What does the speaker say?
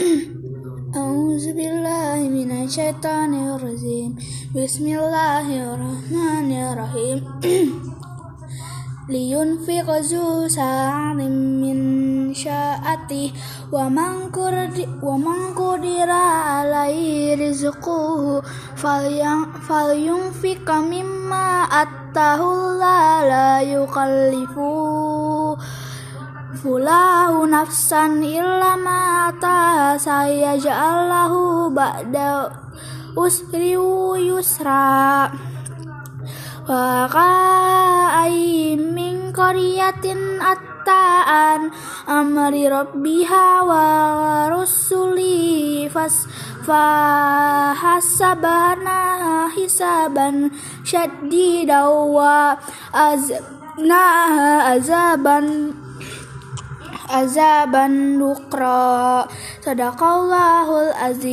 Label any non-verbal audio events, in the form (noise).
Auzubillahiminasyaitonirrojim Bismillahirrahmanirrahim. (clears throat) Liyunfiq zu sa'alim min sya'ati wa man kurdi wa man qudira alaihi rizquhu falyang falyunfiq mimma attahu la la yukallifu fulahu nafsan illa ma saya ja'allahu ba'da usri yusra. Wa ka'ayim min qaryatin atta'an amri rabbiha wa rusuli fas fahasabana hisaban syadidawwa azna azaban azaban dukra. Sadaqallahul azim.